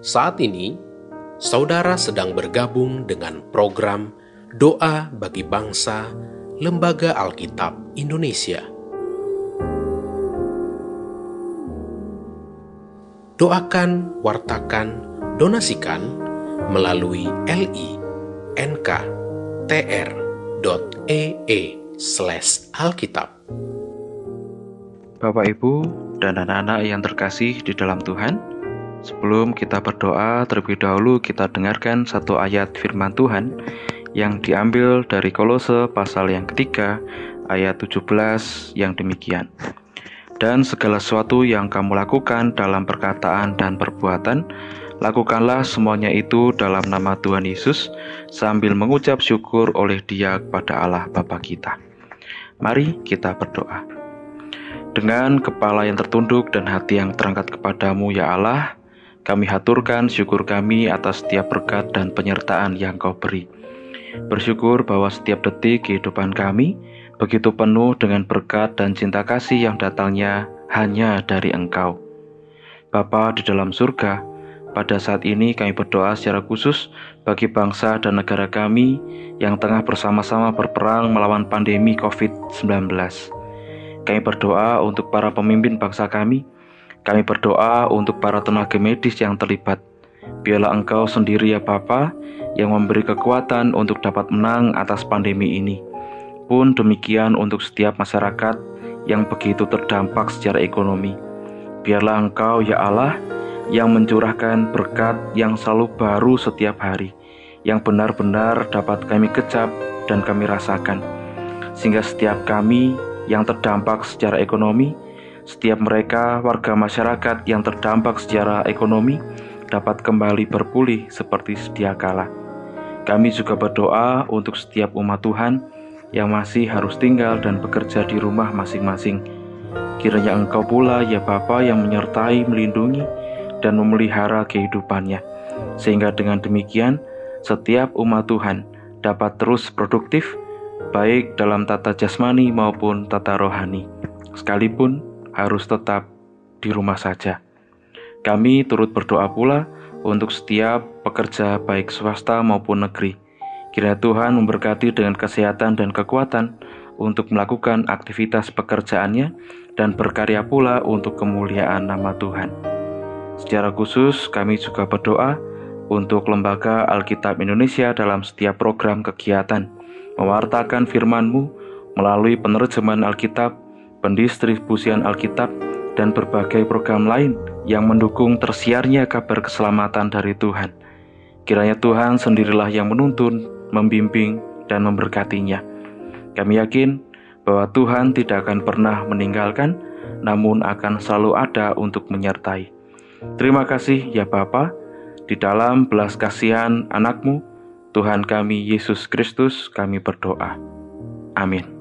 Saat ini, saudara sedang bergabung dengan program Doa bagi Bangsa Lembaga Alkitab Indonesia. Doakan, wartakan, donasikan melalui li.nk.tr.ee slash alkitab. Bapak, Ibu, dan anak-anak yang terkasih di dalam Tuhan, sebelum kita berdoa, terlebih dahulu kita dengarkan satu ayat firman Tuhan yang diambil dari Kolose pasal yang ketiga, ayat 17 yang demikian dan segala sesuatu yang kamu lakukan dalam perkataan dan perbuatan, lakukanlah semuanya itu dalam nama Tuhan Yesus sambil mengucap syukur oleh Dia kepada Allah Bapa kita. Mari kita berdoa. Dengan kepala yang tertunduk dan hati yang terangkat kepadamu ya Allah, kami haturkan syukur kami atas setiap berkat dan penyertaan yang kau beri. Bersyukur bahwa setiap detik kehidupan kami, begitu penuh dengan berkat dan cinta kasih yang datangnya hanya dari Engkau. Bapa di dalam surga, pada saat ini kami berdoa secara khusus bagi bangsa dan negara kami yang tengah bersama-sama berperang melawan pandemi COVID-19. Kami berdoa untuk para pemimpin bangsa kami. Kami berdoa untuk para tenaga medis yang terlibat. Biarlah Engkau sendiri ya Bapa yang memberi kekuatan untuk dapat menang atas pandemi ini pun demikian untuk setiap masyarakat yang begitu terdampak secara ekonomi. Biarlah Engkau, ya Allah, yang mencurahkan berkat yang selalu baru setiap hari, yang benar-benar dapat kami kecap dan kami rasakan, sehingga setiap kami yang terdampak secara ekonomi, setiap mereka warga masyarakat yang terdampak secara ekonomi dapat kembali berpulih seperti sedia kala. Kami juga berdoa untuk setiap umat Tuhan yang masih harus tinggal dan bekerja di rumah masing-masing. Kiranya Engkau pula, ya Bapa, yang menyertai, melindungi, dan memelihara kehidupannya, sehingga dengan demikian setiap umat Tuhan dapat terus produktif, baik dalam tata jasmani maupun tata rohani, sekalipun harus tetap di rumah saja. Kami turut berdoa pula untuk setiap pekerja baik swasta maupun negeri, Kiranya Tuhan memberkati dengan kesehatan dan kekuatan untuk melakukan aktivitas pekerjaannya dan berkarya pula untuk kemuliaan nama Tuhan. Secara khusus kami juga berdoa untuk Lembaga Alkitab Indonesia dalam setiap program kegiatan, mewartakan firman-Mu melalui penerjemahan Alkitab, pendistribusian Alkitab, dan berbagai program lain yang mendukung tersiarnya kabar keselamatan dari Tuhan. Kiranya Tuhan sendirilah yang menuntun membimbing, dan memberkatinya. Kami yakin bahwa Tuhan tidak akan pernah meninggalkan, namun akan selalu ada untuk menyertai. Terima kasih ya Bapa, di dalam belas kasihan anakmu, Tuhan kami Yesus Kristus kami berdoa. Amin.